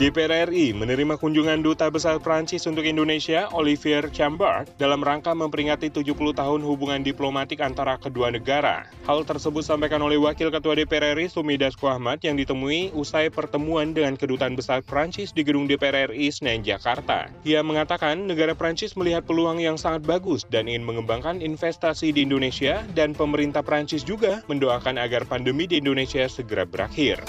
DPR RI menerima kunjungan Duta Besar Prancis untuk Indonesia, Olivier Chambard, dalam rangka memperingati 70 tahun hubungan diplomatik antara kedua negara. Hal tersebut sampaikan oleh Wakil Ketua DPR RI, Sumi Dasko Ahmad, yang ditemui usai pertemuan dengan Kedutaan Besar Prancis di Gedung DPR RI, Senen, Jakarta. Ia mengatakan negara Prancis melihat peluang yang sangat bagus dan ingin mengembangkan investasi di Indonesia, dan pemerintah Prancis juga mendoakan agar pandemi di Indonesia segera berakhir.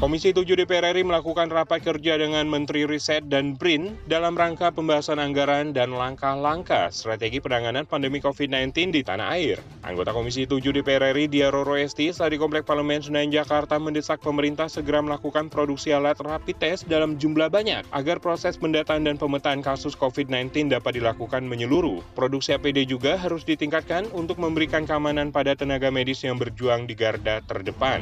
Komisi 7 DPR RI melakukan rapat kerja dengan Menteri Riset dan BRIN dalam rangka pembahasan anggaran dan langkah-langkah strategi penanganan pandemi COVID-19 di tanah air. Anggota Komisi 7 DPR RI Dia Roro Esti saat di Komplek Parlemen Senayan Jakarta mendesak pemerintah segera melakukan produksi alat rapid test dalam jumlah banyak agar proses pendataan dan pemetaan kasus COVID-19 dapat dilakukan menyeluruh. Produksi APD juga harus ditingkatkan untuk memberikan keamanan pada tenaga medis yang berjuang di garda terdepan.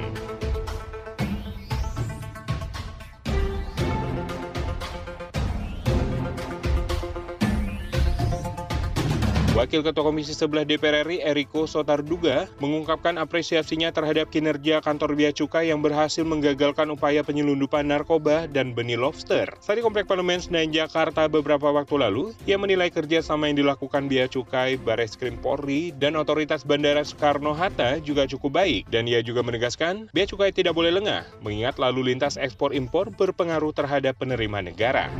Wakil Ketua Komisi 11 DPR RI Eriko Sotarduga mengungkapkan apresiasinya terhadap kinerja kantor Bea Cukai yang berhasil menggagalkan upaya penyelundupan narkoba dan benih lobster. Saat Komplek Parlemen Senayan Jakarta beberapa waktu lalu, ia menilai kerjasama yang dilakukan Bea Cukai, Bares Krim Polri, dan Otoritas Bandara Soekarno-Hatta juga cukup baik. Dan ia juga menegaskan, Bea Cukai tidak boleh lengah, mengingat lalu lintas ekspor-impor berpengaruh terhadap penerima negara.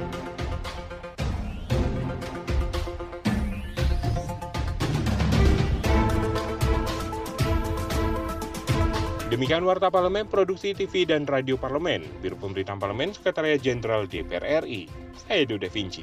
Demikian Warta Parlemen, Produksi TV dan Radio Parlemen, Biro Pemberitaan Parlemen, Sekretariat Jenderal DPR RI. Saya Edo Da Vinci.